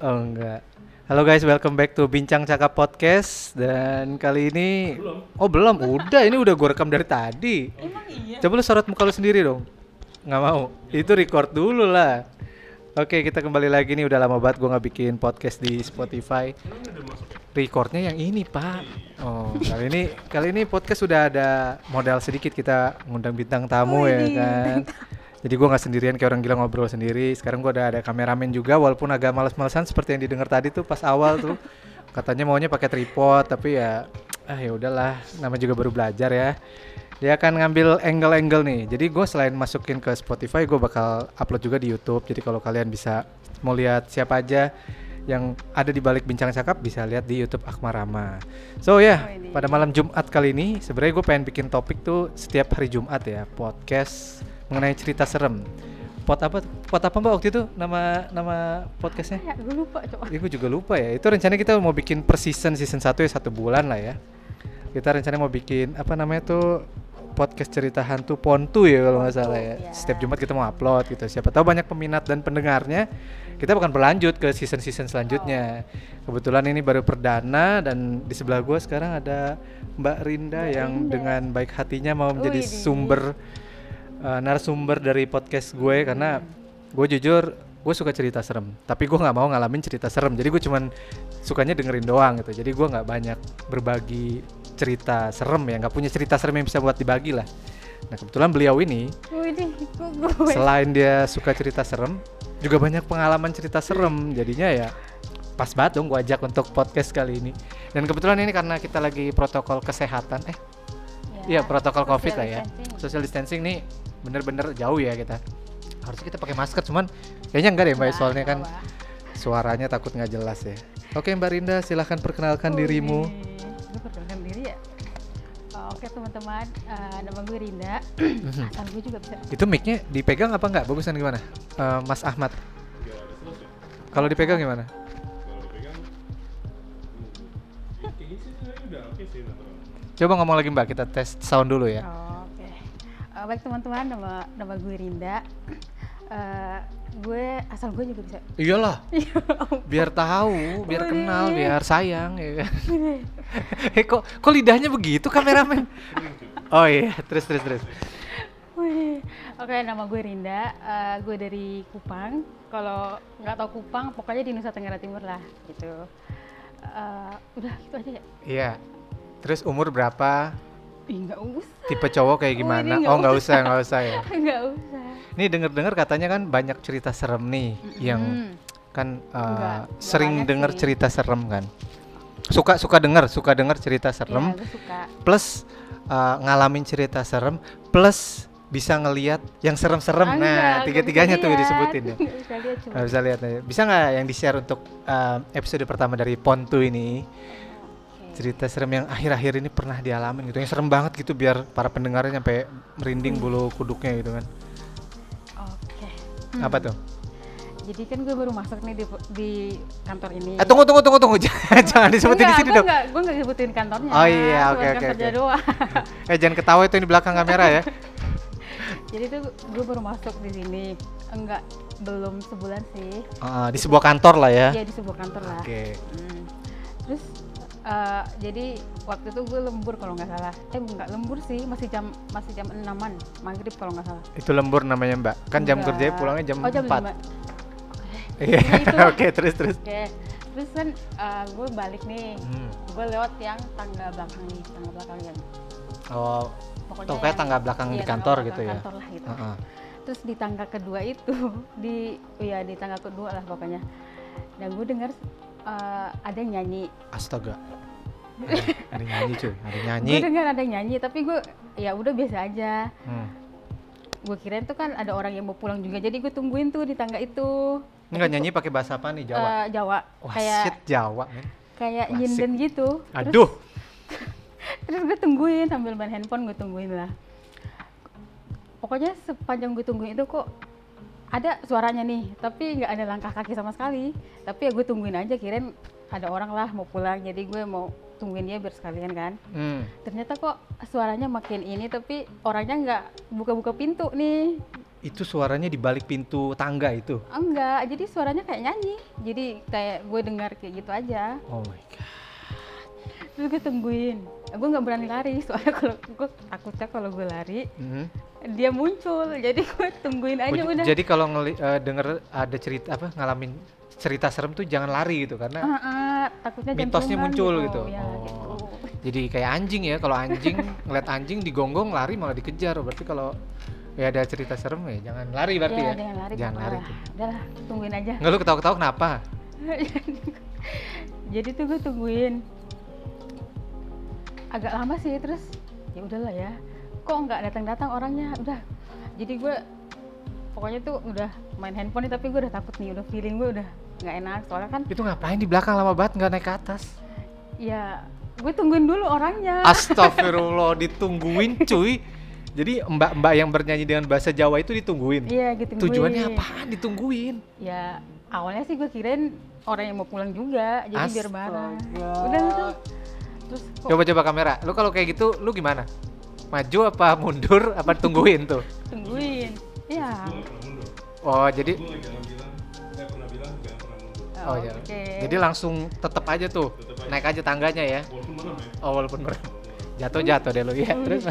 Oh enggak. Halo guys, welcome back to Bincang Cakap Podcast dan kali ini Belum. Oh belum, udah ini udah gue rekam dari tadi. Emang iya? Coba lu sorot muka lu sendiri dong. Nggak mau. Itu record dulu lah. Oke, kita kembali lagi nih udah lama banget gue nggak bikin podcast di Spotify. Recordnya yang ini pak. Oh kali ini kali ini podcast sudah ada modal sedikit kita ngundang bintang tamu ya Wih, kan. Jadi gue nggak sendirian kayak orang gila ngobrol sendiri. Sekarang gue udah ada kameramen juga walaupun agak males-malesan seperti yang didengar tadi tuh pas awal tuh. Katanya maunya pakai tripod tapi ya ah ya udahlah nama juga baru belajar ya. Dia akan ngambil angle-angle nih. Jadi gue selain masukin ke Spotify gue bakal upload juga di YouTube. Jadi kalau kalian bisa mau lihat siapa aja yang ada di balik bincang cakap bisa lihat di YouTube Akmarama. So ya, Oh, ini. pada malam Jumat kali ini sebenarnya gue pengen bikin topik tuh setiap hari Jumat ya, podcast mengenai cerita serem. Pot apa? Pot apa Mbak waktu itu nama nama podcastnya? Ya, gue lupa coba. Ya, gue juga lupa ya. Itu rencananya kita mau bikin per season season 1 ya satu bulan lah ya. Kita rencananya mau bikin apa namanya tuh podcast cerita hantu Pontu ya kalau nggak salah ya. Ya. Setiap Jumat kita mau upload gitu. Siapa tahu banyak peminat dan pendengarnya. Kita akan berlanjut ke season-season selanjutnya. Kebetulan ini baru perdana dan di sebelah gue sekarang ada Mbak Rinda Mbak yang Rinda. dengan baik hatinya mau menjadi Widih. sumber uh, narasumber dari podcast gue karena gue jujur gue suka cerita serem. Tapi gue nggak mau ngalamin cerita serem. Jadi gue cuman sukanya dengerin doang gitu. Jadi gue nggak banyak berbagi cerita serem ya. Nggak punya cerita serem yang bisa buat dibagi lah. Nah kebetulan beliau ini gue. selain dia suka cerita serem juga banyak pengalaman cerita serem. Jadinya ya pas banget dong gue ajak untuk podcast kali ini. Dan kebetulan ini karena kita lagi protokol kesehatan. Eh Iya protokol covid lah ya. Social distancing nih bener-bener jauh ya kita. Harusnya kita pakai masker cuman kayaknya enggak deh mbak Nggak, soalnya kan suaranya takut nggak jelas ya. Oke mbak Rinda silahkan perkenalkan apa-apa. dirimu. Wih, Gue perkenalkan diri ya. Oh, Oke teman-teman, eh, nama gue Rinda. Asal gue juga bisa. Itu micnya dipegang apa enggak? Bagusan gimana? Eh, Mas Ahmad. Kalau dipegang gimana? Kalau dipegang, hmm, natural. Coba ngomong lagi mbak kita tes sound dulu ya. Oh, Eh, baik teman-teman, nama nama gue Rinda. Eh, gue asal gue juga bisa. Iyalah, Ya biar tahu, biar kenal, biar sayang ya kan. eh kok kok lidahnya begitu kameramen? Oh iya, terus terus terus. Oke, nama gue Rinda. Eh, gue dari Kupang. Kalau nggak tahu Kupang, pokoknya di Nusa Tenggara Timur lah, gitu. Eh, udah gitu aja ya. Iya. Terus umur berapa? Ih, usah. Tipe cowok kayak Oh, gimana? ini nggak oh nggak usah. usah, nggak usah ya. Nggak usah. Nih denger-dengar katanya kan banyak cerita serem nih yang Mm. kan uh, Enggak, nggak sering denger sih. cerita serem kan. Suka suka denger, suka denger cerita serem Ya, suka. plus uh, ngalamin cerita serem plus bisa ngeliat yang serem-serem. Ah, nah, enggak, tiga-tiganya tuh disebutin ya. Bisa lihat bisa lihat nih. Bisa nggak yang di-share untuk uh, episode pertama dari Pontu ini? Cerita serem yang akhir-akhir ini pernah dialamin gitu yang serem banget gitu biar para pendengarnya sampai merinding bulu kuduknya gitu kan Oke. apa tuh Jadi kan gue baru masuk nih di, di kantor ini. eh tunggu tunggu tunggu tunggu jangan jangan disebutin di Enggak, sini gue dong Enggak, gue enggak sebutin kantornya. Oh iya, oke, oke, oke. eh jangan ketawa itu yang di belakang kamera ya Jadi tuh gue baru masuk di sini. Enggak, belum sebulan sih. Ah, di sebuah kantor lah ya Iya di sebuah kantor lah. oke Hmm. Terus eh, jadi waktu itu gue lembur kalau nggak salah. Eh enggak lembur sih, masih jam masih jam enaman maghrib kalau nggak salah. itu lembur namanya mbak kan jam kerjanya pulangnya jam oh, jam 4 lima. iya Ya, itu. oke terus terus Oke, terus kan eh, gue balik nih. Hmm. Gue lewat yang tangga belakang nih, tangga belakang yang oh pokoknya Tuh, kayak tangga belakang di iya, tangga kantor belakang gitu ya? Kantor lah gitu. Heeh. Terus di tangga kedua itu di ya di tangga kedua lah pokoknya. Dan gue dengar eh, ada yang nyanyi. astaga ada, ada nyanyi cuy ada nyanyi Gue dengar ada yang nyanyi, tapi gue ya udah biasa aja. hmm. Gue kirain tuh kan ada orang yang mau pulang juga, jadi gue tungguin tuh di tangga itu. Enggak nyanyi pakai bahasa apa nih Jawa Eh, Jawa. wah kayak shit Jawa men kayak Klasik. nyinden gitu. Terus- aduh terus gue tungguin sambil main handphone gue tungguin lah pokoknya sepanjang gue tungguin itu kok ada suaranya nih tapi nggak ada langkah kaki sama sekali tapi ya gue tungguin aja kirain ada orang lah mau pulang jadi gue mau tungguin dia biar sekalian kan hmm. ternyata kok suaranya makin ini tapi orangnya nggak buka-buka pintu nih Itu suaranya di balik pintu tangga itu. enggak jadi suaranya kayak nyanyi jadi kayak gue dengar kayak gitu aja Oh my god. Terus gue tungguin gue nggak berani lari soalnya kalau gue takutnya kalau gue lari Mhm. dia muncul jadi gue tungguin aja Oh, udah Jadi kalau ngeli- eh, denger ada cerita apa ngalamin cerita serem tuh jangan lari gitu karena Ah, ah, takutnya mitosnya muncul gitu. ya, Oh. gitu. jadi kayak anjing ya kalau anjing ngeliat anjing digonggong lari malah dikejar berarti kalau ya ada cerita serem ya jangan lari berarti ya, ya, jangan lari jangan lari tuh. udahlah tungguin aja nggak lu ketawa-ketawa kenapa jadi tuh gue tungguin agak lama sih terus ya udahlah ya. Kok nggak datang-datang orangnya? Udah. Jadi gue pokoknya tuh udah main handphone nih tapi gue udah takut nih udah feeling gue udah nggak enak. Soalnya kan itu ngapain di belakang? Lama banget nggak naik ke atas. Ya gue tungguin dulu orangnya. Astagfirullah ditungguin cuy. Jadi mbak-mbak yang bernyanyi dengan bahasa Jawa itu ditungguin? Iya gitu tujuannya apaan? Ditungguin. Ya awalnya sih gue kirain orang yang mau pulang juga jadi biar bareng. Astaga. udah. Tuh terus kok coba coba kamera. Lu kalau kayak gitu lu gimana? Maju apa mundur? Apa tungguin tuh? Tungguin. Iya. Oh jadi Gue jangan bilang, saya pernah bilang gak pernah mundur. oh ya oke. Jadi langsung tetep aja tuh. Tetep aja. naik aja tangganya ya. Walaupun merem ya. oh walaupun merem. Jatuh jatuh deh lu ya. Terus?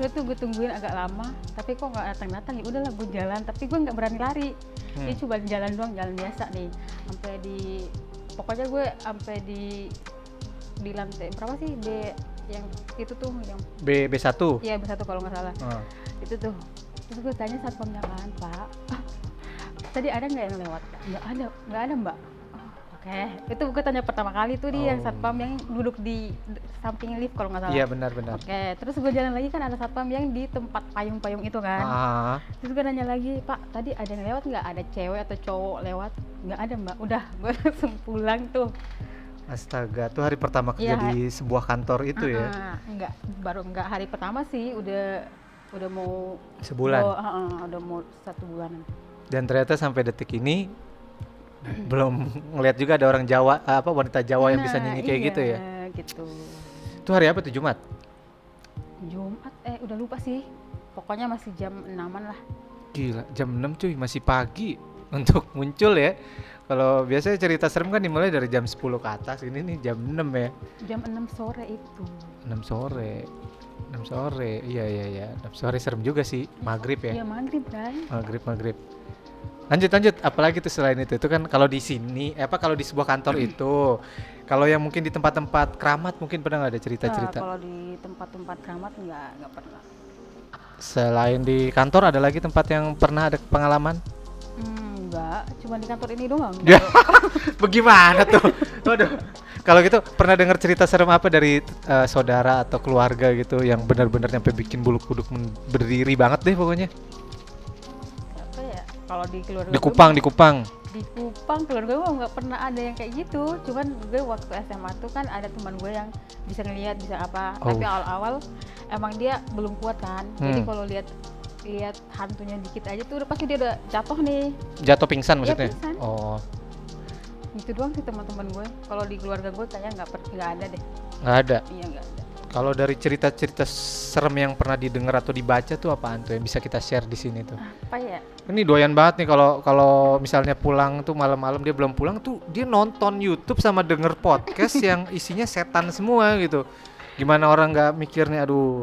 Gue tuh gue tungguin agak lama tapi kok nggak datang datang ya? Udahlah gue jalan. Tapi gue nggak berani lari. Hmm. jadi coba jalan doang jalan biasa nih. Sampai di pokoknya gue sampai di di lantai berapa sih? B yang itu tuh yang B B1 iya B1 kalau nggak salah. Ah. itu tuh. Terus gue tanya satpamnya kan pak. Tadi ada nggak yang lewat? Nggak ada. Nggak ada mbak. "Oh, oke. Itu gue tanya pertama kali tuh di yang Oh. satpam yang duduk di samping lift kalau nggak salah. Iya benar benar. Oke terus gue jalan lagi kan ada satpam yang di tempat payung-payung itu kan. Ah. Terus gue nanya lagi pak tadi ada yang lewat nggak? Ada cewek atau cowok lewat? Nggak ada mbak. Udah gue langsung pulang tuh. Astaga tuh hari pertama kerja Iya. di sebuah kantor itu ya? Ah, nggak baru nggak hari pertama sih udah udah mau sebulan? Oh, ah, ah, udah mau satu bulanan dan ternyata sampai detik ini belum ngeliat juga ada orang Jawa apa wanita Jawa yang bisa Nah, nyanyi kayak gitu ya? iya, gitu. Itu hari apa tuh Jumat? Jumat eh udah lupa sih. Pokoknya masih jam enaman lah. Gila jam 6 cuy masih pagi untuk muncul ya. Kalau biasanya cerita serem kan dimulai dari jam 10 ke atas. Ini nih jam 6 ya. Jam 6 sore itu. 6 sore. 6 sore. Iya iya iya. 6 sore serem juga sih. Maghrib ya? Ya maghrib kan. Maghrib maghrib lanjut lanjut. Apalagi tuh selain itu? Itu kan kalau di sini eh, apa kalau di sebuah kantor itu kalau yang mungkin di tempat-tempat keramat mungkin pernah nggak ada cerita Nah, cerita kalau di tempat-tempat keramat nggak nggak pernah. Selain di kantor ada lagi tempat yang pernah ada pengalaman? Hmm, nggak. Cuma di kantor ini doang. Ya, bagaimana tuh? Waduh. Kalau gitu pernah dengar cerita serem apa dari eh, saudara atau keluarga gitu yang benar-benar sampai bikin bulu kuduk berdiri banget deh pokoknya. Kalau di keluarga Di Kupang, di Kupang. di Kupang keluarga gue nggak pernah ada yang kayak gitu cuman gue waktu SMA tuh kan ada teman gue yang bisa ngelihat bisa apa tapi Oh. awal-awal emang dia belum kuat kan jadi Hmm. kalau lihat lihat hantunya dikit aja tuh udah pasti dia udah jatuh nih Jatuh pingsan Iya, maksudnya? pingsan. Oh, itu doang sih teman-teman gue kalau di keluarga gue kayaknya nggak per- nggak ada deh nggak ada. iya nggak ada Kalau dari cerita-cerita serem yang pernah didengar atau dibaca tuh apaan tuh yang bisa kita share di sini tuh? apa ya Ini doyan banget nih kalau kalau misalnya pulang tuh malam-malam dia belum pulang tuh dia nonton YouTube sama denger podcast yang isinya setan semua gitu. Gimana orang nggak mikirnya aduh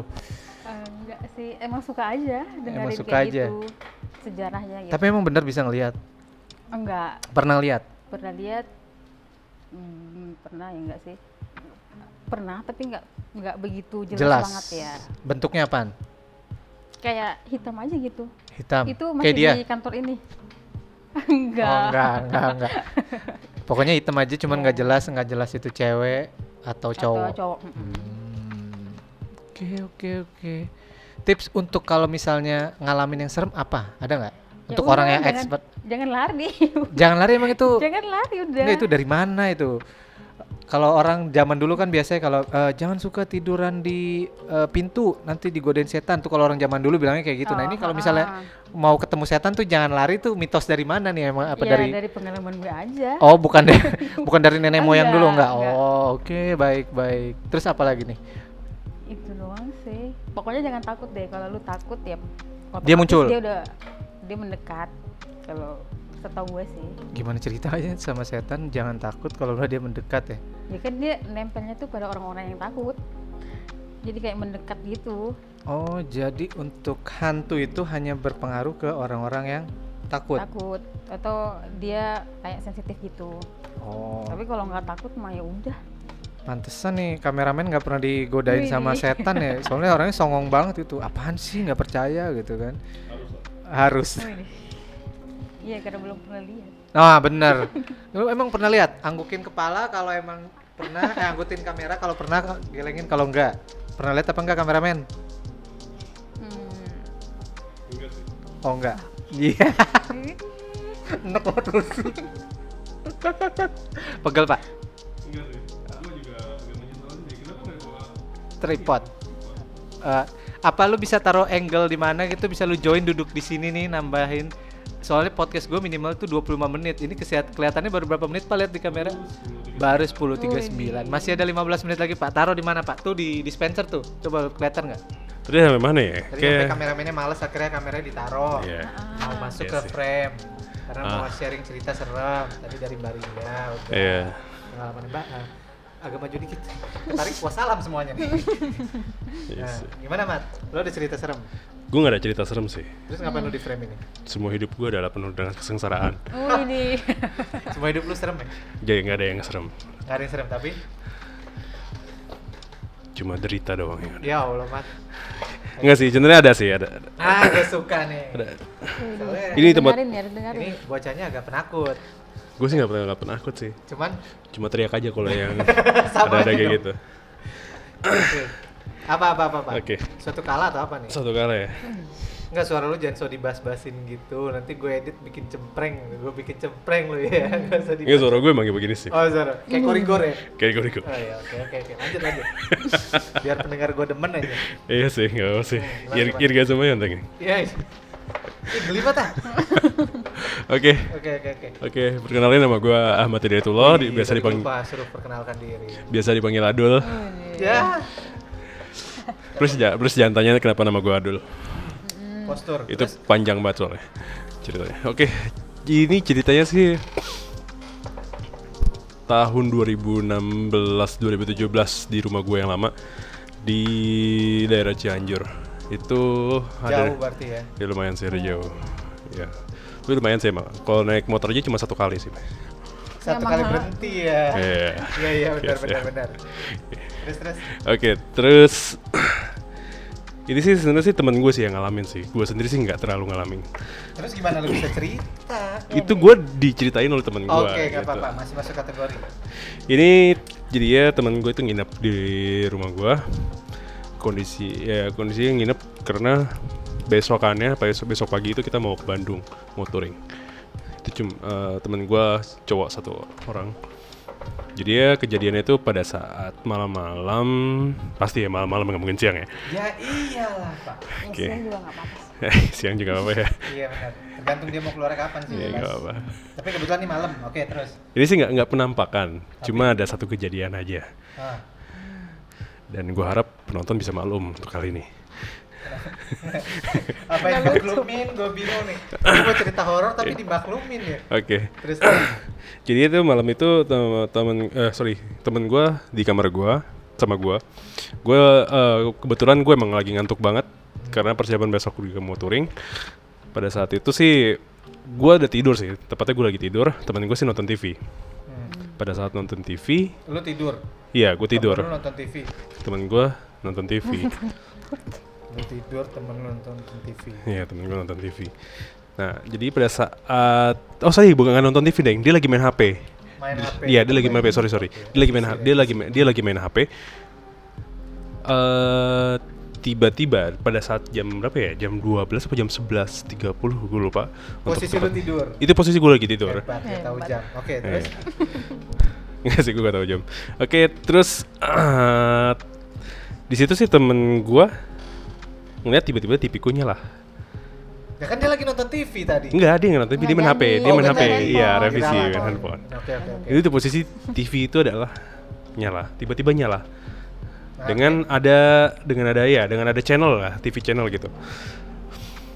Eh, enggak sih emang suka aja dengerin suka kayak aja. gitu sejarahnya gitu Tapi emang bener bisa ngelihat. enggak Pernah lihat? pernah lihat hmm, pernah ya enggak sih pernah tapi enggak enggak begitu jelas, Jelas. banget ya Bentuknya apaan? kayak hitam aja gitu Hitam. itu Kayak masih dia. di kantor ini enggak Oh, enggak, enggak, enggak. Pokoknya hitam aja cuman nggak jelas, nggak jelas itu cewek atau atau cowok. cowok mm. Hmm. Oke, oke, oke. Tips untuk kalau misalnya ngalamin yang serem apa? Ada nggak? Ya Untuk udah, orang yang jangan- expert. jangan lari Jangan lari emang itu. jangan lari udah Enggak itu dari mana itu? Kalau orang zaman dulu kan biasanya kalau eh, jangan suka tiduran di eh, pintu nanti digodain setan tuh kalau orang zaman dulu bilangnya kayak gitu. nah Oh, ini kalau ah. misalnya mau ketemu setan tuh jangan lari tuh mitos dari mana nih emang apa ya, dari dari pengalaman gue aja Oh bukan deh bukan dari nenek moyang dulu enggak? Oh oke baik baik. Terus apa lagi nih? itu doang sih pokoknya jangan takut deh kalau lu takut ya Dia muncul? Dia udah dia mendekat. Kalau setahu gue sih. Gimana ceritanya sama setan? Jangan takut kalau udah dia mendekat ya. Ya kan dia nempelnya tuh pada orang-orang yang takut. Jadi kayak mendekat gitu. Oh, jadi untuk hantu itu hanya berpengaruh ke orang-orang yang takut. Takut atau dia kayak sensitif gitu. Oh, Tapi kalau nggak takut mah ya udah. pantesan nih kameramen nggak pernah digodain Wih. sama setan ya. Soalnya orangnya songong banget itu. Apaan sih nggak percaya gitu kan? Harus. Harus. Iya karena belum pernah lihat. Ah bener. Lu emang pernah lihat anggukin kepala kalau emang pernah, eh, anggutin kamera kalau pernah, gelengin kalau enggak. Pernah lihat apa enggak kameramen? Hmm. Oh enggak. Iya. Enak banget terus. Pegel pak. Enggak sih. Juga. Kenapa gua Tripod. Eh, apa lu bisa taruh angle di mana gitu bisa lu join duduk di sini nih nambahin soalnya podcast gue minimal tuh 25 menit. Ini kesiat kelihatannya baru berapa menit pak lihat di kamera? Baru 10.39 masih ada 15 menit lagi pak. Taruh di mana pak? Tuh di dispenser tuh. Coba kelihatan nggak? Tadi sampai mana ya? Tadi Kayak sampai kameramennya males akhirnya kameranya ditaruh. Iya. mau masuk Iya ke sih. frame. Karena mau Ah. sharing cerita serem tadi dari Mbak Rinda udah. Iya. pengalaman Mbak ah, agak maju dikit. Tarik wassalam semuanya. Nih Iya nah, gimana Mat? lo ada cerita serem? Gue gak ada cerita serem sih. terus ngapain lo di frame ini? Semua hidup gue adalah penuh dengan kesengsaraan. Oh ini. semua hidup lu serem ya? Jadi gak ada yang serem. Gak ada yang serem tapi Cuma derita doang yang ada. ya Allah Mat Enggak sih, sebenarnya ada sih, ada. ada. ah gue suka nih ada. Soalnya Ini tempat- dengerin ya, dengerin. ini bocahnya agak penakut Gue sih gak pernah gak pernah takut sih. cuman Cuma teriak aja kalau yang ada-ada kayak dong. gitu. Apa apa apa apa Oke. suatu kala atau apa nih Satu kali ya. Enggak suara lu jangan so dibas-basin gitu nanti gue edit bikin cempreng gue bikin cempreng lu ya usah Enggak suara gue emang kayak begini sih. oh suara kayak korigor ya Kayak gue oh iya oke oke oke lanjut lanjut biar pendengar gue demen aja Iya sih, gak apa sih. gimana, Ir gimana? irgasm aja ntar ini. iya iya. Ih, geli banget ah Oke. oke oke oke Oke, perkenalin nama gue Ahmad Hidayatullah, Ih, biasa tadi dipanggil lupa suruh perkenalkan diri biasa dipanggil Adul. ya Terus ja, terus jangan tanya kenapa nama gue Adul. postur Itu Terus, panjang banget soalnya ceritanya. Oke, ini ceritanya sih tahun 2016 2017 di rumah gue yang lama di daerah Cianjur. Itu ada jauh berarti ya ya lumayan sih ada jauh. Ya. Tapi lumayan sih emang. Kalau naik motor aja cuma satu kali sih. satu Emang kali berhenti ya Iya. iya iya benar Yes, benar ya. benar terus terus Oke, terus ini sih sebenarnya sih temen gue sih yang ngalamin sih. Gue sendiri sih nggak terlalu ngalamin. terus gimana lu bisa cerita Itu gue diceritain oleh temen gue. oke nggak gitu. apa-apa masih masuk kategori Ini jadi ya temen gue itu nginep di rumah gue. Kondisi ya kondisi nginep karena besokannya besok besok pagi itu kita mau ke Bandung mau touring. Itu cuma eh, temen gue cowok satu orang. Jadi ya kejadiannya itu pada saat malam-malam pasti ya malam-malam nggak mungkin siang ya. ya iyalah pak Oke. siang juga nggak apa-apa. siang juga apa ya? iya benar tergantung dia mau keluar kapan sih Iya bebas. nggak apa. tapi kebetulan ini malam oke terus Ini sih nggak nggak penampakan, cuma ada satu kejadian aja. ah. Dan gue harap penonton bisa maklum untuk kali ini. apa yang dimaklumin gue bingung nih ini mau cerita horor tapi dimaklumin ya Oke. terus terus. Jadi itu malam itu tem- temen eh sorry temen gue di kamar gue sama gue. Gue eh, kebetulan gue emang lagi ngantuk banget karena persiapan besok gue mau touring. Pada saat itu sih gue udah tidur sih, tepatnya gue lagi tidur. Temen gue sih nonton TV. Hmm. Pada saat nonton TV, lu tidur iya gue tidur. Temen lu nonton TV Temen gue nonton TV. lu tidur temen lu nonton TV Iya temen gue nonton TV. Nah jadi pada saat oh sorry bukan nggak nonton TV deng, dia lagi main HP. main HP Iya dia lagi main HP sorry sorry. Dia lagi main dia lagi main, dia lagi main HP. Eh tiba-tiba pada saat jam berapa ya? Jam 12 apa jam 11.30 gue lupa. Untuk posisi lu tidur Itu posisi gue lagi tidur. hebat ya tahu Hebat. jam oke terus Iya. Enggak sih gue gak tahu jam. Oke terus eh, di situ sih temen gue ngeliat tiba-tiba TV-ku nyala. ya kan dia lagi nonton TV tadi Enggak, dia nggak nonton TV, dia main HP, dia Oh, main HP, iya Oh, revisi main handphone. oke oke oke Itu di posisi TV itu adalah nyala, tiba-tiba nyala. Dengan ada dengan ada ya, dengan ada channel lah, TV channel gitu.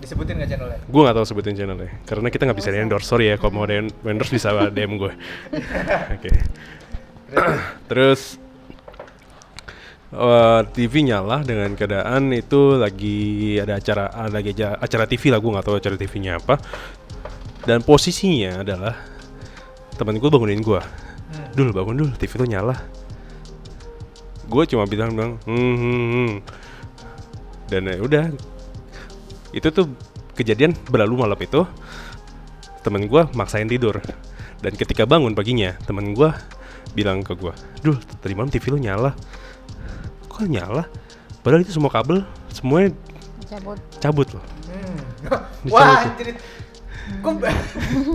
Disebutin nggak channelnya? Gue nggak tahu sebutin channelnya, karena kita nggak bisa di endorse. Sorry ya, kalau mau en- endorse bisa DM gue. Oke. Terus eh, TV nyala dengan keadaan itu lagi ada acara ada lagi acara TV lah gue nggak tahu acara TV-nya apa. Dan posisinya adalah teman gue bangunin gue, dul bangun dul, TV tuh nyala. Gue cuma bilang bilang, hmm, hmm, hmm." dan ya udah itu tuh kejadian berlalu malam itu temen gue maksain tidur dan ketika bangun paginya temen gue bilang ke gue dul tadi malam TV lu nyala kok nyala padahal itu semua kabel semuanya cabut cabut loh Hmm. Wah, anjir. Kok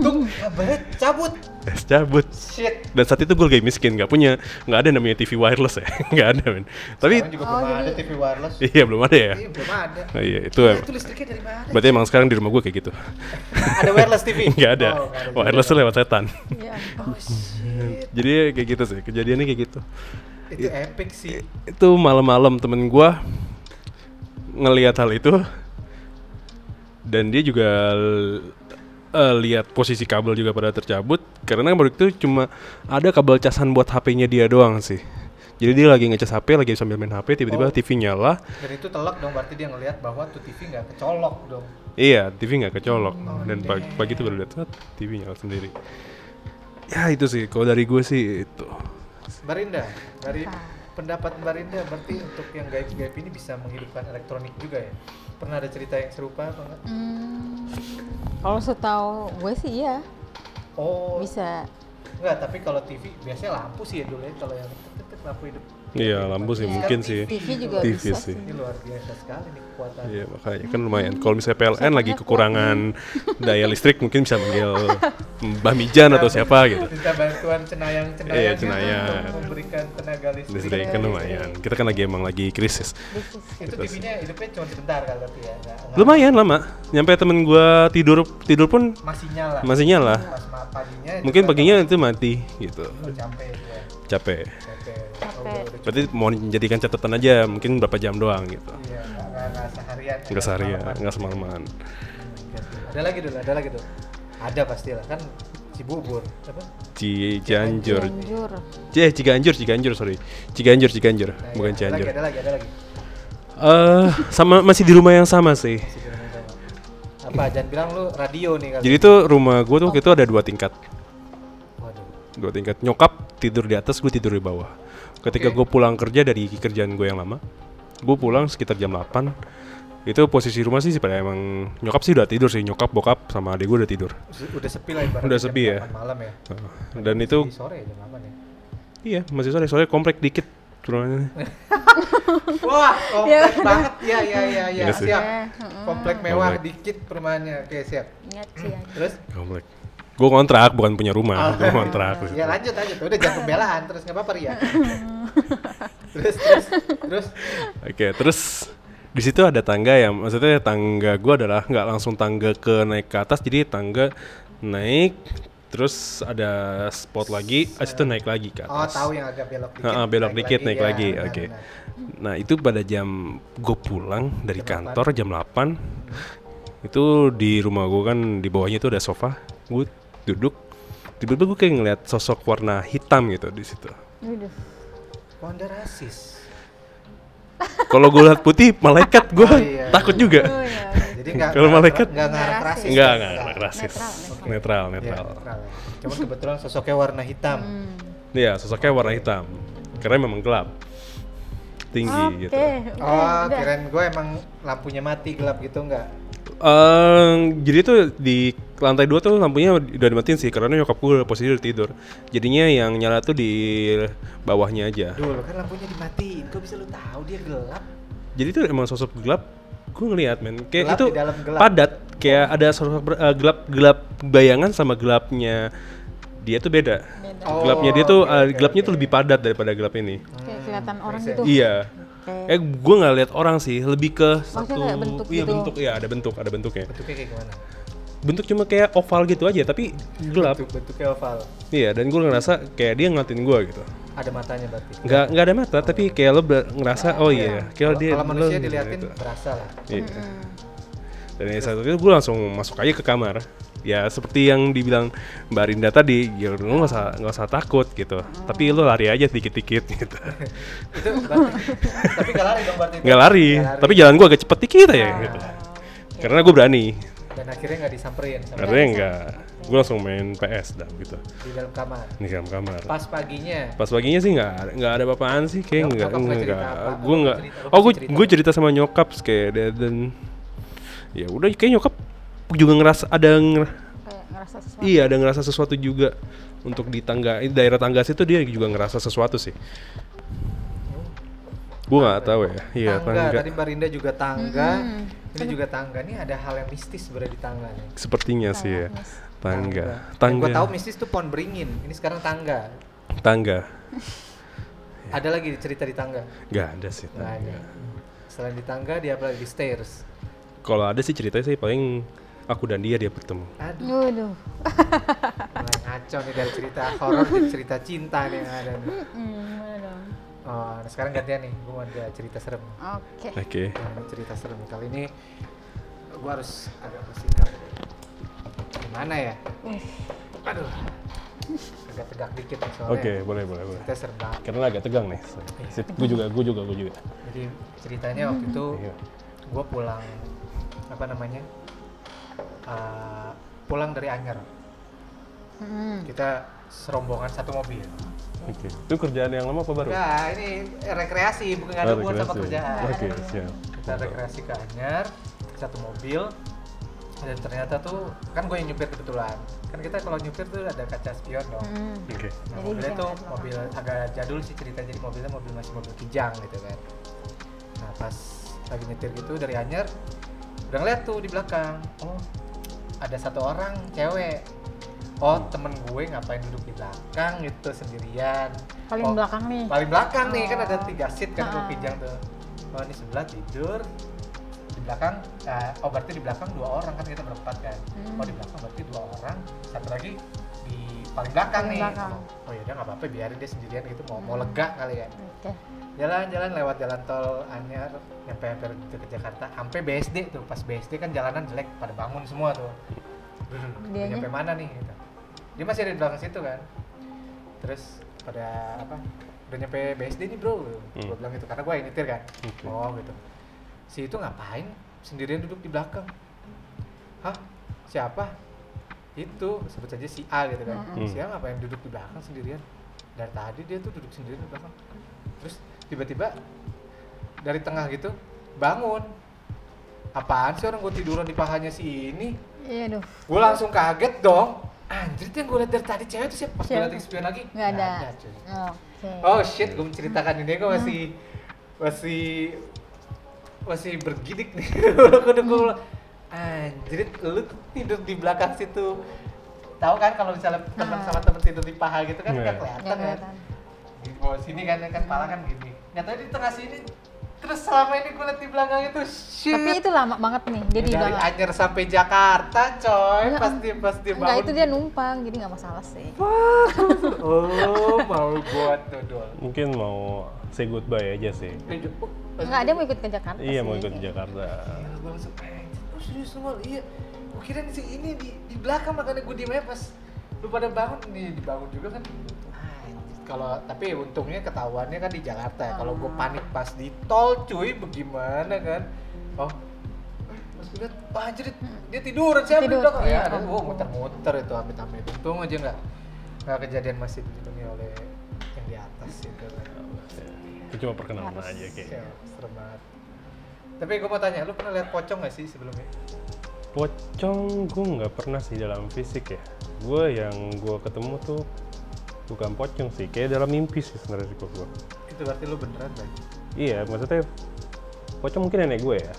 tuh banget cabut. es cabut Shit. dan saat itu gue lagi miskin nggak punya nggak ada namanya TV wireless ya nggak ada men tapi Sekarang juga Oh, belum ada jadi- TV wireless. iya belum ada ya Iya, belum ada. Oh, iya itu em- itu listriknya dari mana? berarti emang sekarang di rumah gue kayak gitu ada wireless TV? nggak ada Oh, ada wireless lewat setan ya Oh shit. jadi kayak gitu sih kejadiannya kayak gitu Itu epic sih. itu malam-malam temen gua ngelihat hal itu dan dia juga eh, lihat posisi kabel juga pada tercabut karena waktu itu cuma ada kabel casan buat HP-nya dia doang sih jadi dia lagi ngecas HP lagi sambil main HP tiba-tiba Oh. TV nyala Dan itu telak dong berarti dia ngelihat bahwa tuh TV nggak kecolok dong. iya TV nggak kecolok Oh, dan pagi, damn. pagi itu baru lihat "Set, TV nyala sendiri ya itu sih kalau dari gue sih itu Barinda, dari Apa? pendapat Barinda berarti untuk yang gaib-gaib ini bisa menghidupkan elektronik juga ya? Pernah ada cerita yang serupa atau enggak? Hmm, kalau setahu gue sih iya Oh, bisa enggak, tapi kalau TV biasanya lampu sih ya dulu ya kalau yang tek, lampu hidup. Iya, lampu sih Iya, mungkin sih. TV juga TV bisa sih. Ini luar biasa sekali nih kekuatan. Iya makanya kan lumayan. Kalau misalnya PLN lagi kekurangan daya listrik mungkin bisa manggil Mbah Mijan atau siapa gitu. Minta bantuan Iya, gitu cenayang. untuk memberikan tenaga listrik. Listrik kan lumayan. Kita kan lagi emang lagi krisis. Itu. TV-nya hidupnya cuma sebentar kan berarti ya? Nggak- nggak- Lumayan lama. Nyampe temen gua tidur tidur pun Masih nyala. masih nyala. Mungkin paginya itu mati gitu. Oh, capek ya. Capek. Berarti mau dijadikan catatan aja mungkin berapa jam doang gitu. Iya, nggak nggak- nggak seharian. Enggak seharian, semalaman. enggak semalaman. Ada lagi dulu, ada lagi tuh. Ada pastilah kan si bubur apa? Ciganjur. Cianjur. Eh, Ciganjur, Ciganjur, sorry. Ciganjur, Ciganjur, Nah, bukan iya, Cianjur. ada lagi, ada lagi. Eh, sama masih di rumah yang sama sih. Yang sama. Apa? Jangan bilang lu radio nih kali. Jadi tuh rumah gue tuh waktu itu ada dua tingkat, Waduh. dua tingkat. Nyokap tidur di atas, gue tidur di bawah. Ketika Oke. gue pulang kerja dari kerjaan gue yang lama, gue pulang sekitar jam 8 Itu posisi rumah sih pada emang nyokap sih udah tidur sih, nyokap, bokap sama adik gue udah tidur. Udah- sepi lah ibaratnya. Udah sepi ya. 8 Malam ya. Nah, Dan itu sore jam 8 ya. iya masih sore, soalnya komplek dikit rumahnya. Wah, komplek banget. Ya, ya, ya, ya. Iya sih. Siap. Heeh. Komplek mewah Komplek. dikit perumahannya. Oke, siap. Ingat Cianjur. Terus? Komplek. Gue kontrak bukan punya rumah, gue kontrak. Ya lanjut lanjut. Udah jangan pembelaan terus nggak apa-apa ya. terus terus terus Oke, terus di situ ada tangga yang maksudnya tangga gua adalah nggak langsung tangga ke naik ke atas, jadi tangga naik terus ada spot lagi, habis itu naik lagi ke Oh, atas. tahu yang agak belok dikit. Ha-ha, belok dikit, naik ya, lagi, oke. benar. Nah, itu pada jam gue pulang dari Jam kantor jam 8 itu di rumah gue kan di bawahnya itu ada sofa, gue duduk tiba-tiba gue kayak ngeliat sosok warna hitam gitu di situ. Waduh. Oh, Anda rasis. Kalau gue lihat putih malaikat gue Oh, iya. takut juga. Oh, iya. Jadi nggak Kalau nggak- malaikat? nggak ngarep Nggak rasis. Enggak, kan? enggak, enggak rasis. Netral, Netral, Iya, netral. netral. Cuman kebetulan sosoknya warna hitam. Hmm. Iya, sosoknya warna hitam. Karena memang gelap. Tinggi Oke. gitu. oke, Oh, kirain gue emang lampunya mati gelap gitu enggak? Eh, jadi tuh di lantai dua tuh lampunya udah dimatiin sih karena nyokap gue posisi udah tidur. Jadinya yang nyala tuh di bawahnya aja. Dulu kan lampunya dimatiin. Kok bisa lu tahu dia gelap? Jadi tuh emang sosok gelap. Gue ngeliat men, kayak Gelap itu di dalam gelap. padat. Kayak ada sosok ber- eh, gelap gelap bayangan sama gelapnya dia tuh beda. Beda. Oh, gelapnya dia tuh oke, eh, oke, gelapnya tuh oke. lebih padat daripada gelap ini. Kayak kelihatan orang gitu. Iya. Kayak Eh, gue nggak lihat orang sih, lebih ke satu. kayak bentuk iya gitu. bentuk, iya ada bentuk, ada bentuknya. Bentuknya kayak gimana? Bentuk cuma kayak oval gitu aja, tapi gelap. Bentuk bentuknya oval. Iya, dan gue ngerasa kayak dia ngeliatin gue gitu. Ada matanya berarti. Nggak nggak ada mata, tapi kayak lo ngerasa oh iya, kayak Kalau dia kalau manusia diliatin gitu. berasa lah. Iya. Mm-mm. Dan yang satu itu gue langsung masuk aja ke kamar. Ya seperti yang dibilang Mbak Rinda tadi, ya lu nggak usah nggak usah takut gitu. Tapi lu lari aja dikit-dikit gitu. itu tapi gak lari dong berarti? Nggak lari, Nggak tapi jalan gue agak cepet dikit aja Ah. gitu. Karena gue berani. dan akhirnya nggak disamperin sama Karena enggak, gue langsung main PS dah gitu di dalam kamar di dalam kamar. pas paginya Pas paginya sih nggak nggak ada apa-apaan sih kayak nggak nggak nggak gue nggak oh gue gue cerita sama nyokap kayak dan ya udah kayak nyokap juga ngerasa ada nger- kayak ngerasa sesuatu. iya ada ngerasa sesuatu juga untuk di tangga di daerah tangga situ dia juga ngerasa sesuatu sih. Gue nggak tahu ya. Iya tangga. tangga. Tadi Mbak Rinda juga tangga. Ini juga tangga. Ini ada hal yang mistis berada di tangga nih. Sepertinya sih ya. Mis. tangga. Yang tangga. gue tahu mistis tuh pohon beringin. Ini sekarang tangga. Tangga. Ada lagi cerita di tangga? Nggak ada sih nggak ada. tangga. Selain di tangga dia apa lagi di stairs. Kalau ada sih ceritanya sih paling aku dan dia dia bertemu. Aduh. Waduh. mulai ngaco nih dari cerita horor ke cerita cinta nih yang ada nih. Oh nah sekarang gantian nih. Gue mau ada cerita serem. Oke. oke. Nah, cerita serem. Kali ini gue harus agak bersikap gimana ya? Aduh. Agak tegak dikit nih soalnya. Oke boleh boleh boleh. Kita serem banget. Karena agak tegang nih. Sip gue juga gue juga gue juga. Jadi ceritanya waktu itu Iya. gue pulang apa namanya uh, pulang dari Anyer. Hmm. kita serombongan satu mobil. Oke. Itu kerjaan yang lama apa baru? Enggak ini rekreasi bukan ada Oh, hubungan sama kerjaan. Oke siap. Kita rekreasi ke Anyer satu mobil. Dan ternyata tuh kan gue yang nyupir kebetulan. Kan kita kalau nyupir tuh ada kaca spion dong. Hmm. oke. Nah, Jadi mobilnya tuh mobil agak jadul sih cerita jadi mobilnya mobil masih mobil kijang gitu kan. Nah pas lagi nyetir gitu dari Anyer udah ngeliat tuh di belakang, oh ada satu orang cewek. Oh temen gue ngapain duduk di belakang gitu sendirian. Paling Oh, belakang nih. Paling belakang nih kan ada Oh. tiga seat kan gue Ah. kijang tuh. Oh ini sebelah tidur di belakang eh, oh berarti di belakang dua orang kan kita berempat kan Hmm. oh di belakang berarti dua orang satu lagi di paling belakang Paling nih belakang. oh ya udah nggak apa-apa biarin dia sendirian gitu mau mau lega kali ya Oke. Jalan-jalan lewat jalan tol Anyar nyampe hampir ke Jakarta. Sampai BSD tuh pas BSD kan jalanan jelek pada bangun semua tuh. Udah Dianya? nyampe mana nih gitu. dia masih ada di belakang situ kan. Terus pada apa udah nyampe BSD nih bro. Gue Hmm. bilang gitu karena gue yang nyetir kan. Oke. oh gitu. Si itu ngapain? Sendirian duduk di belakang. Hah? Siapa? Itu sebut saja si A gitu kan. Mm-mm. si A ngapain duduk di belakang sendirian? Dari tadi dia tuh duduk sendirian di belakang. Terus tiba-tiba dari tengah gitu bangun. Apaan sih orang gue tiduran di pahanya si ini? Iya, aduh. gue langsung kaget dong. Anjir itu yang gue liat dari tadi cewek itu siapa? Pas gue liat spion lagi? Nggak ada. cuy. Oke. oh shit gue menceritakan ini. Gue masih masih masih bergidik nih. Gue gue anjir lu tidur di belakang situ. Tahu kan kalau misalnya teman sama teman tidur di paha gitu kan Iya. nggak Nggak kelihatan. Kan di bawah sini kan kan pala kan gini nggak tahu di tengah sini terus selama ini gue liat di belakang itu shit Tapi itu lama banget nih. Dia di dari belakang. Anyer sampai Jakarta coy Enggak, pas dia pas dia Enggak, bangun itu dia numpang, jadi nggak masalah sih. oh mau buat dodol mungkin mau say goodbye aja sih Enggak, dia mau ikut ke Jakarta iya sih. mau ikut ke Jakarta Gila, gue langsung eh oh, serius semua iya gue kira si ini di, di belakang makanya gue diem aja pas lu pada bangun nih dibangun juga kan kalau tapi untungnya ketahuannya kan di Jakarta ya. kalau gue panik pas di tol cuy bagaimana kan oh eh, pas gue liat wah anjir dia tiduran siapa Tidur, belakang ya iya. ada gue muter-muter itu amit-amit untung aja nggak nggak kejadian masih dilindungi oleh yang di atas gitu kan itu cuma perkenalan Harus. aja Ya, kayaknya serem banget. Tapi gue mau tanya, lu pernah lihat pocong gak sih sebelumnya? pocong gue nggak pernah sih dalam fisik ya gue yang gue ketemu tuh bukan pocong sih kayak dalam mimpi sih sebenarnya kok gue Itu berarti lu beneran kan? iya maksudnya pocong mungkin nenek gue ya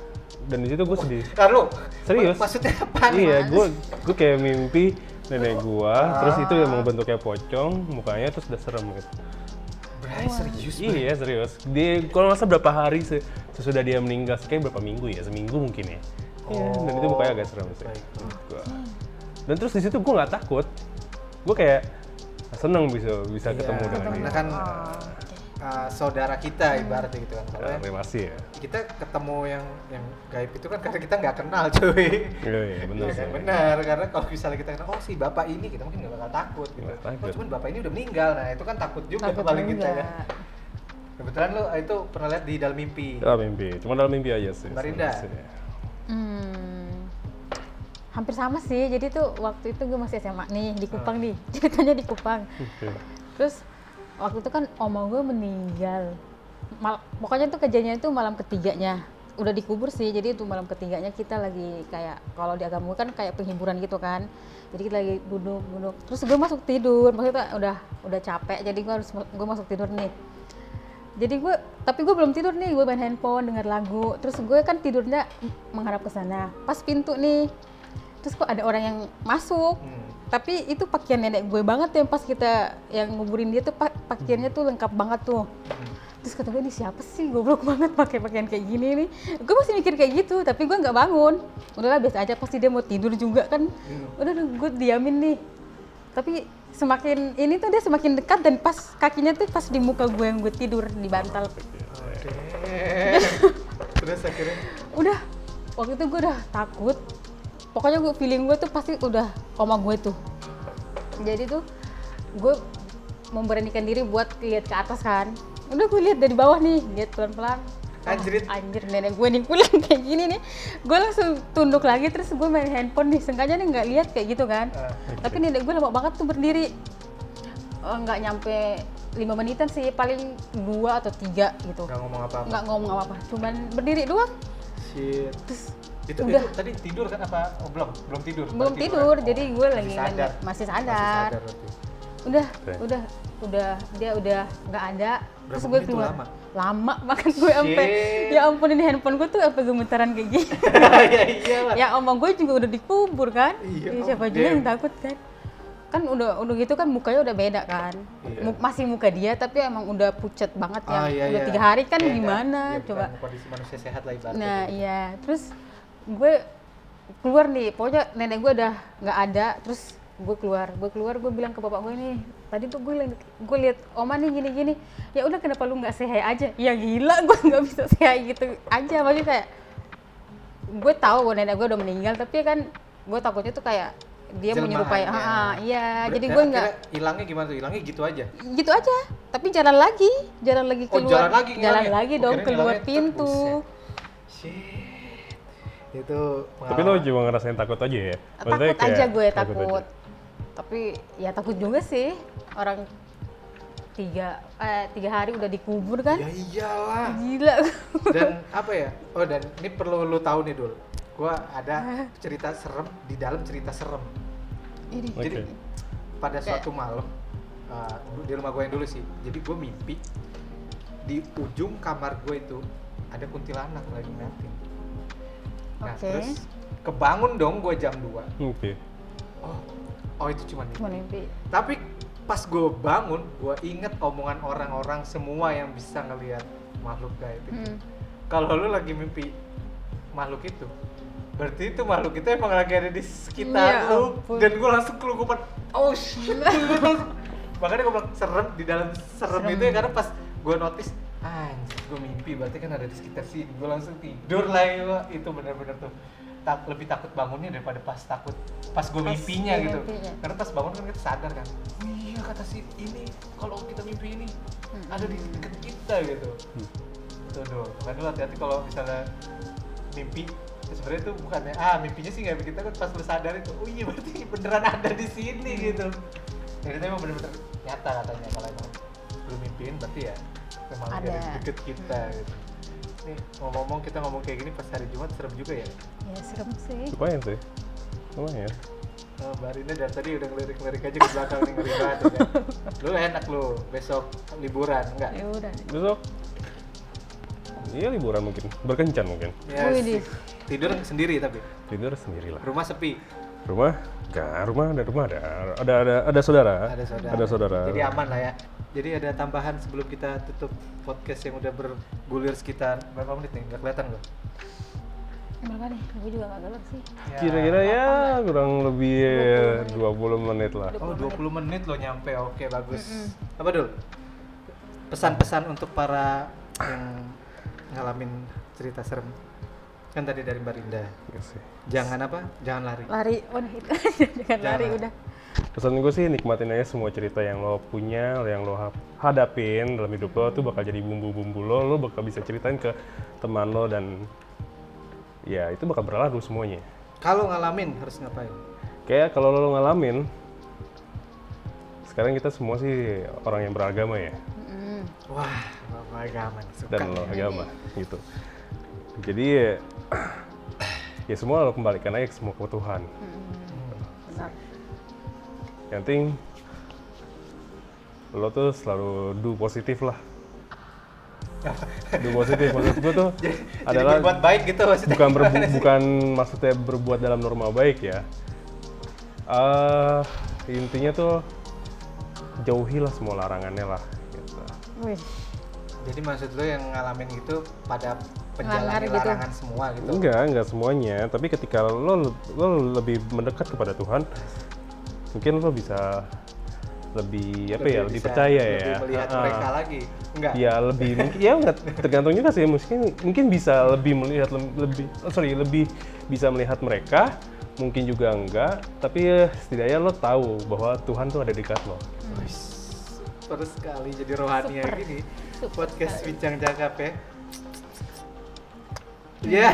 dan di situ gue sedih Ntar lu, Serius? ma- Maksudnya apa? iya gue gue kayak mimpi nenek gue terus itu Ah. emang bentuknya pocong mukanya terus udah serem gitu Bray, serius Bray? iya serius dia kalau nggak salah berapa hari se- sesudah dia meninggal kayak berapa minggu ya seminggu mungkin ya Iya, dan itu mukanya agak serem sih Baik. gua. dan terus di situ gue nggak takut gue kayak seneng bisa bisa Iya, ketemu dengan dia kan Oh, uh, saudara kita ibaratnya gitu kan. Kalau Ya, yang relasi ya. kita ketemu yang yang gaib itu kan karena kita nggak kenal cuy. Iya, iya, sih. kan, benar karena kalau misalnya kita kenal oh si bapak ini kita mungkin nggak bakal takut gitu. Takut. Oh cuman bapak ini udah meninggal nah itu kan takut juga Takut paling kita kan. Kebetulan lo itu pernah lihat di dalam mimpi. Dalam mimpi, cuma dalam mimpi aja sih. Marinda. sebenarnya. Hmm, hampir sama sih. Jadi tuh waktu itu gue masih SMA nih di Kupang Ah. nih. Ceritanya di Kupang. Oke. Terus waktu itu kan oma gue meninggal. Mal- pokoknya tuh kejadiannya itu malam ketiganya. Udah dikubur sih. Jadi itu malam ketiganya kita lagi kayak kalau di agama gue kan kayak penghiburan gitu kan. Jadi kita lagi duduk-duduk. Terus gue masuk tidur. Maksudnya udah udah capek. Jadi gue harus gue masuk tidur nih. Jadi gue, tapi gue belum tidur nih, gue main handphone, denger lagu. Terus gue kan tidurnya menghadap ke sana. Pas pintu nih, terus kok ada orang yang masuk. Hmm. Tapi itu pakaian nenek gue banget yang pas kita yang nguburin dia tuh pa- pakaiannya tuh lengkap banget tuh. Terus kata gue ini siapa sih goblok banget pakai pakaian kayak gini nih. Gue masih mikir kayak gitu, tapi gue nggak bangun. Udahlah biasa aja pasti dia mau tidur juga kan. Udah udah, gue diamin nih. Tapi semakin ini tuh dia semakin dekat dan pas kakinya tuh pas di muka gue yang gue tidur di bantal. Terus akhirnya Udah waktu itu gue udah takut. Pokoknya gue feeling gue tuh pasti udah oma gue tuh. Jadi tuh gue memberanikan diri buat lihat ke atas kan. Udah gue lihat dari bawah nih, lihat pelan-pelan. Wah, Anjrit. anjir nenek gue nih pulang kayak gini nih. Gue langsung tunduk lagi terus gue main handphone nih. Sengaja nih nggak lihat kayak gitu kan. Ah, Tapi nenek gue lama banget tuh berdiri. Eh, nggak nyampe lima menitan sih, paling dua atau tiga gitu. nggak ngomong apa-apa. Nggak ngomong apa-apa, cuman berdiri doang. Shit. Terus Itu, Udah. itu tadi tidur kan apa? Oh, belum, belum tidur. belum Baru tidur, kan? jadi gue lagi masih sadar. masih Masih sadar. sadar berarti. Udah, Oke. udah, udah dia udah nggak ada. Terus Berapa gue menit tuh keluar. lama? Lama, makan gue sampai ya ampun ini handphone gue tuh sampai gemetaran kayak gini. ya iyalah. ya omong gue juga udah dikubur kan. Iya, Ya, oh, siapa juga yang takut kan. Kan udah udah gitu kan mukanya udah beda kan. Iya. Mu- Masih muka dia tapi emang udah pucat banget ya. Ah, iya, udah iya. tiga hari kan Iya, gimana iya, coba. Kondisi manusia sehat lah ibaratnya. Nah iya, terus gue keluar nih, pokoknya nenek gue udah nggak ada, terus gue keluar, gue keluar, gue bilang ke bapak gue nih, tadi tuh gue liat- gue lihat oma nih gini-gini, ya udah kenapa lu nggak sehat aja? Ya gila, gue nggak bisa sehat gitu aja, maksudnya kayak gue tahu bahwa nenek gue udah meninggal, tapi kan gue takutnya tuh kayak dia menyerupai, Jelmaannya. ah iya, Ber- jadi gue nggak hilangnya gimana tuh? Hilangnya gitu aja. gitu aja, tapi jalan lagi, jalan lagi Oh, keluar, jalan lagi jalan lagi Oh, dong keluar pintu. Shit. Itu Tapi lo cuma ngerasain takut aja ya? Maksudnya takut aja gue takut, aja. tapi ya takut juga sih orang tiga eh, tiga hari udah dikubur kan Ya iyalah. gila Dan apa ya? Oh dan ini perlu lu tahu nih dul. Gua ada cerita serem di dalam cerita serem. ini Oke. Jadi pada suatu malam uh, di rumah gue yang dulu sih. Jadi gue mimpi di ujung kamar gue itu ada kuntilanak lagi ngeliatin. Nah Oke. terus kebangun dong gue jam 2 Oke. Oh, oh itu cuma mimpi. cuma mimpi Tapi pas gue bangun, gue inget omongan orang-orang semua yang bisa ngelihat makhluk gaib itu. Hmm. Kalau lu lagi mimpi makhluk itu, berarti itu makhluk itu emang lagi ada di sekitar Ya lu. ampun. Dan gue langsung kelukupan, oh shit. Makanya gue bilang serem di dalam serem, Serem. itu ya karena pas gue notice, anjir gue mimpi berarti kan ada di sekitar sini. Gue langsung tidur lah ya, itu bener-bener tuh. Tak, lebih takut bangunnya daripada pas takut pas gue mimpinya gitu. mimpinya. karena pas bangun kan kita sadar kan oh iya kata si ini kalau kita mimpi ini ada di dekat kita gitu. Tuh doh makanya lu hati-hati kalau misalnya mimpi ya sebenarnya itu bukannya ah mimpinya sih nggak bikin takut pas lu sadar itu. Oh iya berarti beneran ada di sini gitu. Dan itu emang bener-bener nyata katanya kalau emang lu mimpiin berarti ya memang ada, deket kita gitu nih ngomong-ngomong kita ngomong kayak gini pas hari Jumat serem juga ya ya serem sih Lumayan sih. Lumayan. Oh, Mbak Rina dari tadi udah ngelirik-ngelirik aja ke belakang nih ngeri banget ya. Lu enak lu besok liburan enggak? ya udah Besok Iya liburan mungkin, berkencan mungkin. Ya, sih. tidur sendiri tapi Tidur sendirilah. rumah sepi. Rumah? Enggak, rumah ada rumah ada. Ada ada ada saudara. Ada saudara. Ada saudara. Jadi aman lah ya. Jadi ada tambahan sebelum kita tutup podcast yang udah bergulir sekitar berapa menit nih? Gak kelihatan loh. berapa nih? Gue juga nggak galak sih. Kira-kira ya kurang lebih eh, 20 menit. lah. Oh 20 menit. lo nyampe. Oke bagus. Apa dul? pesan-pesan untuk para yang ngalamin cerita serem. Kan tadi dari Mbak Rinda. Iya jangan apa? Jangan lari. Lari. Oh itu jangan lari. udah Pesan gue sih nikmatin aja semua cerita yang lo punya, yang lo ha- hadapin dalam hidup lo tuh bakal jadi bumbu-bumbu lo, lo bakal bisa ceritain ke teman lo dan ya itu bakal berlalu semuanya. kalau ngalamin harus ngapain Kayak kalau lo ngalamin, sekarang kita semua sih orang yang beragama ya, Mm. wah bapak agama nih, suka dan lo agama gitu. Jadi ya, semua lo kembalikan aja semua ke Tuhan. benar Yang penting lo tuh selalu do positif lah. do positif maksud gue tuh adalah jadi berbuat baik gitu maksudnya bukan berbu- bukan maksudnya berbuat dalam norma baik ya. Eh intinya tuh jauhilah semua larangannya lah. Gitu. Wih, jadi maksud lo yang ngalamin gitu pada penjalani gitu. larangan semua gitu Enggak, enggak semuanya. Tapi ketika lo lo lebih mendekat kepada Tuhan, mungkin lo bisa lebih apa ya, lebih bisa- percaya lebih ya. melihat Ah, ah. mereka lagi enggak Ya lebih mungkin ya enggak tergantung juga sih mungkin mungkin bisa lebih melihat lebih oh, sorry lebih bisa melihat mereka mungkin juga enggak tapi ya setidaknya lo tahu bahwa Tuhan tuh ada di dekat lo. Wih, super sekali jadi rohani ya gini Super podcast sekali. bincang cakap ya ya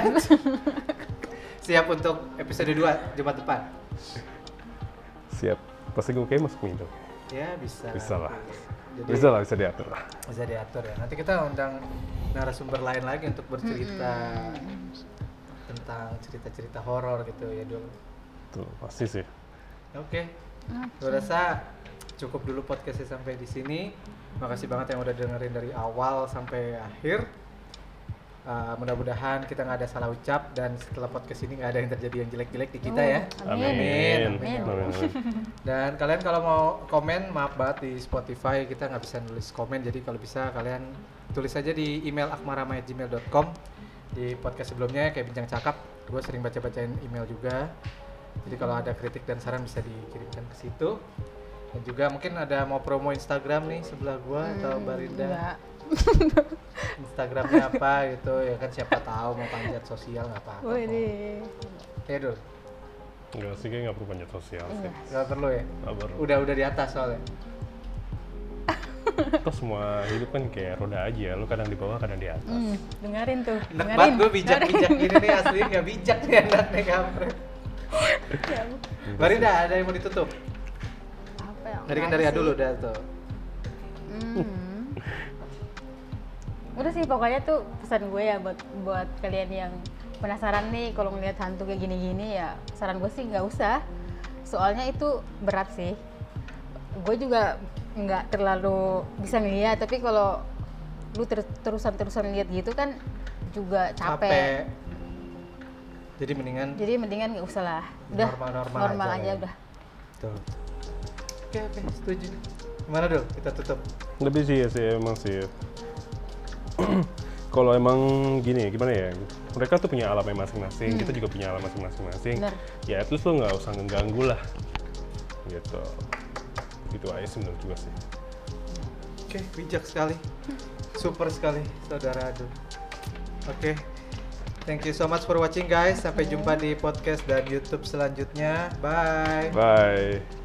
siap untuk episode 2 Jumat depan Siap. Pasti gue kayak masuk Indo. ya bisa Bisa lah. jadi Bisa lah bisa diatur lah. bisa diatur ya nanti kita undang narasumber lain lagi untuk bercerita tentang cerita-cerita horor gitu ya dulu Tuh pasti sih. Oke, gue rasa cukup dulu podcastnya sampai di sini. Makasih banget yang udah dengerin dari awal sampai akhir. Uh, mudah-mudahan kita nggak ada salah ucap dan setelah podcast ini nggak ada yang terjadi yang jelek-jelek di kita ya. Amin. Amin. Amin. Amin, amin. Dan kalian kalau mau komen, maaf banget di Spotify kita nggak bisa nulis komen. Jadi kalau bisa kalian tulis aja di email akmarama@gmail.com di podcast sebelumnya kayak bincang cakap. Gue sering baca-bacain email juga. Jadi kalau ada kritik dan saran bisa dikirimkan ke situ. Dan juga mungkin ada mau promo Instagram nih sebelah gua atau Barinda. enggak Instagramnya apa gitu ya kan siapa tahu mau panjat sosial nggak apa-apa. Wih, deh. Ya dul, Enggak sih kayak nggak perlu panjat sosial sih. Nggak perlu ya. Nggak perlu. Udah udah di atas soalnya. Toh semua hidup kan kayak roda aja. Lu kadang di bawah kadang di atas. Hmm, dengerin tuh Enak dengerin banget gue bijak-bijak gini nih asli nggak bijak nih anak nih kampret. Barinda ada yang mau ditutup? apa ya Tadi kan dari dulu udah tuh. Hmm. Udah sih pokoknya tuh pesan gue ya buat buat kalian yang penasaran nih kalau ngelihat hantu kayak gini-gini ya saran gue sih nggak usah. Soalnya itu berat sih. Gue juga nggak terlalu bisa ngeliat tapi kalau lu ter- terusan-terusan lihat gitu kan juga capek. Jadi mendingan Jadi mendingan nggak usah lah. Udah Normal-normal aja aja, ya. udah. tuh. Oke oke setuju. Gimana dul? Kita tutup. Lebih sih ya sih emang sih. Kalau emang gini gimana ya? Mereka tuh punya alamnya masing-masing, kita juga punya alam masing-masing. Ya least lo nggak usah ngeganggu lah. Gitu. Gitu aja sih menurut juga sih. Oke, bijak sekali. Super sekali, saudara Adul. Oke. Thank you so much for watching guys. Sampai jumpa di podcast dan YouTube selanjutnya. Bye. Bye.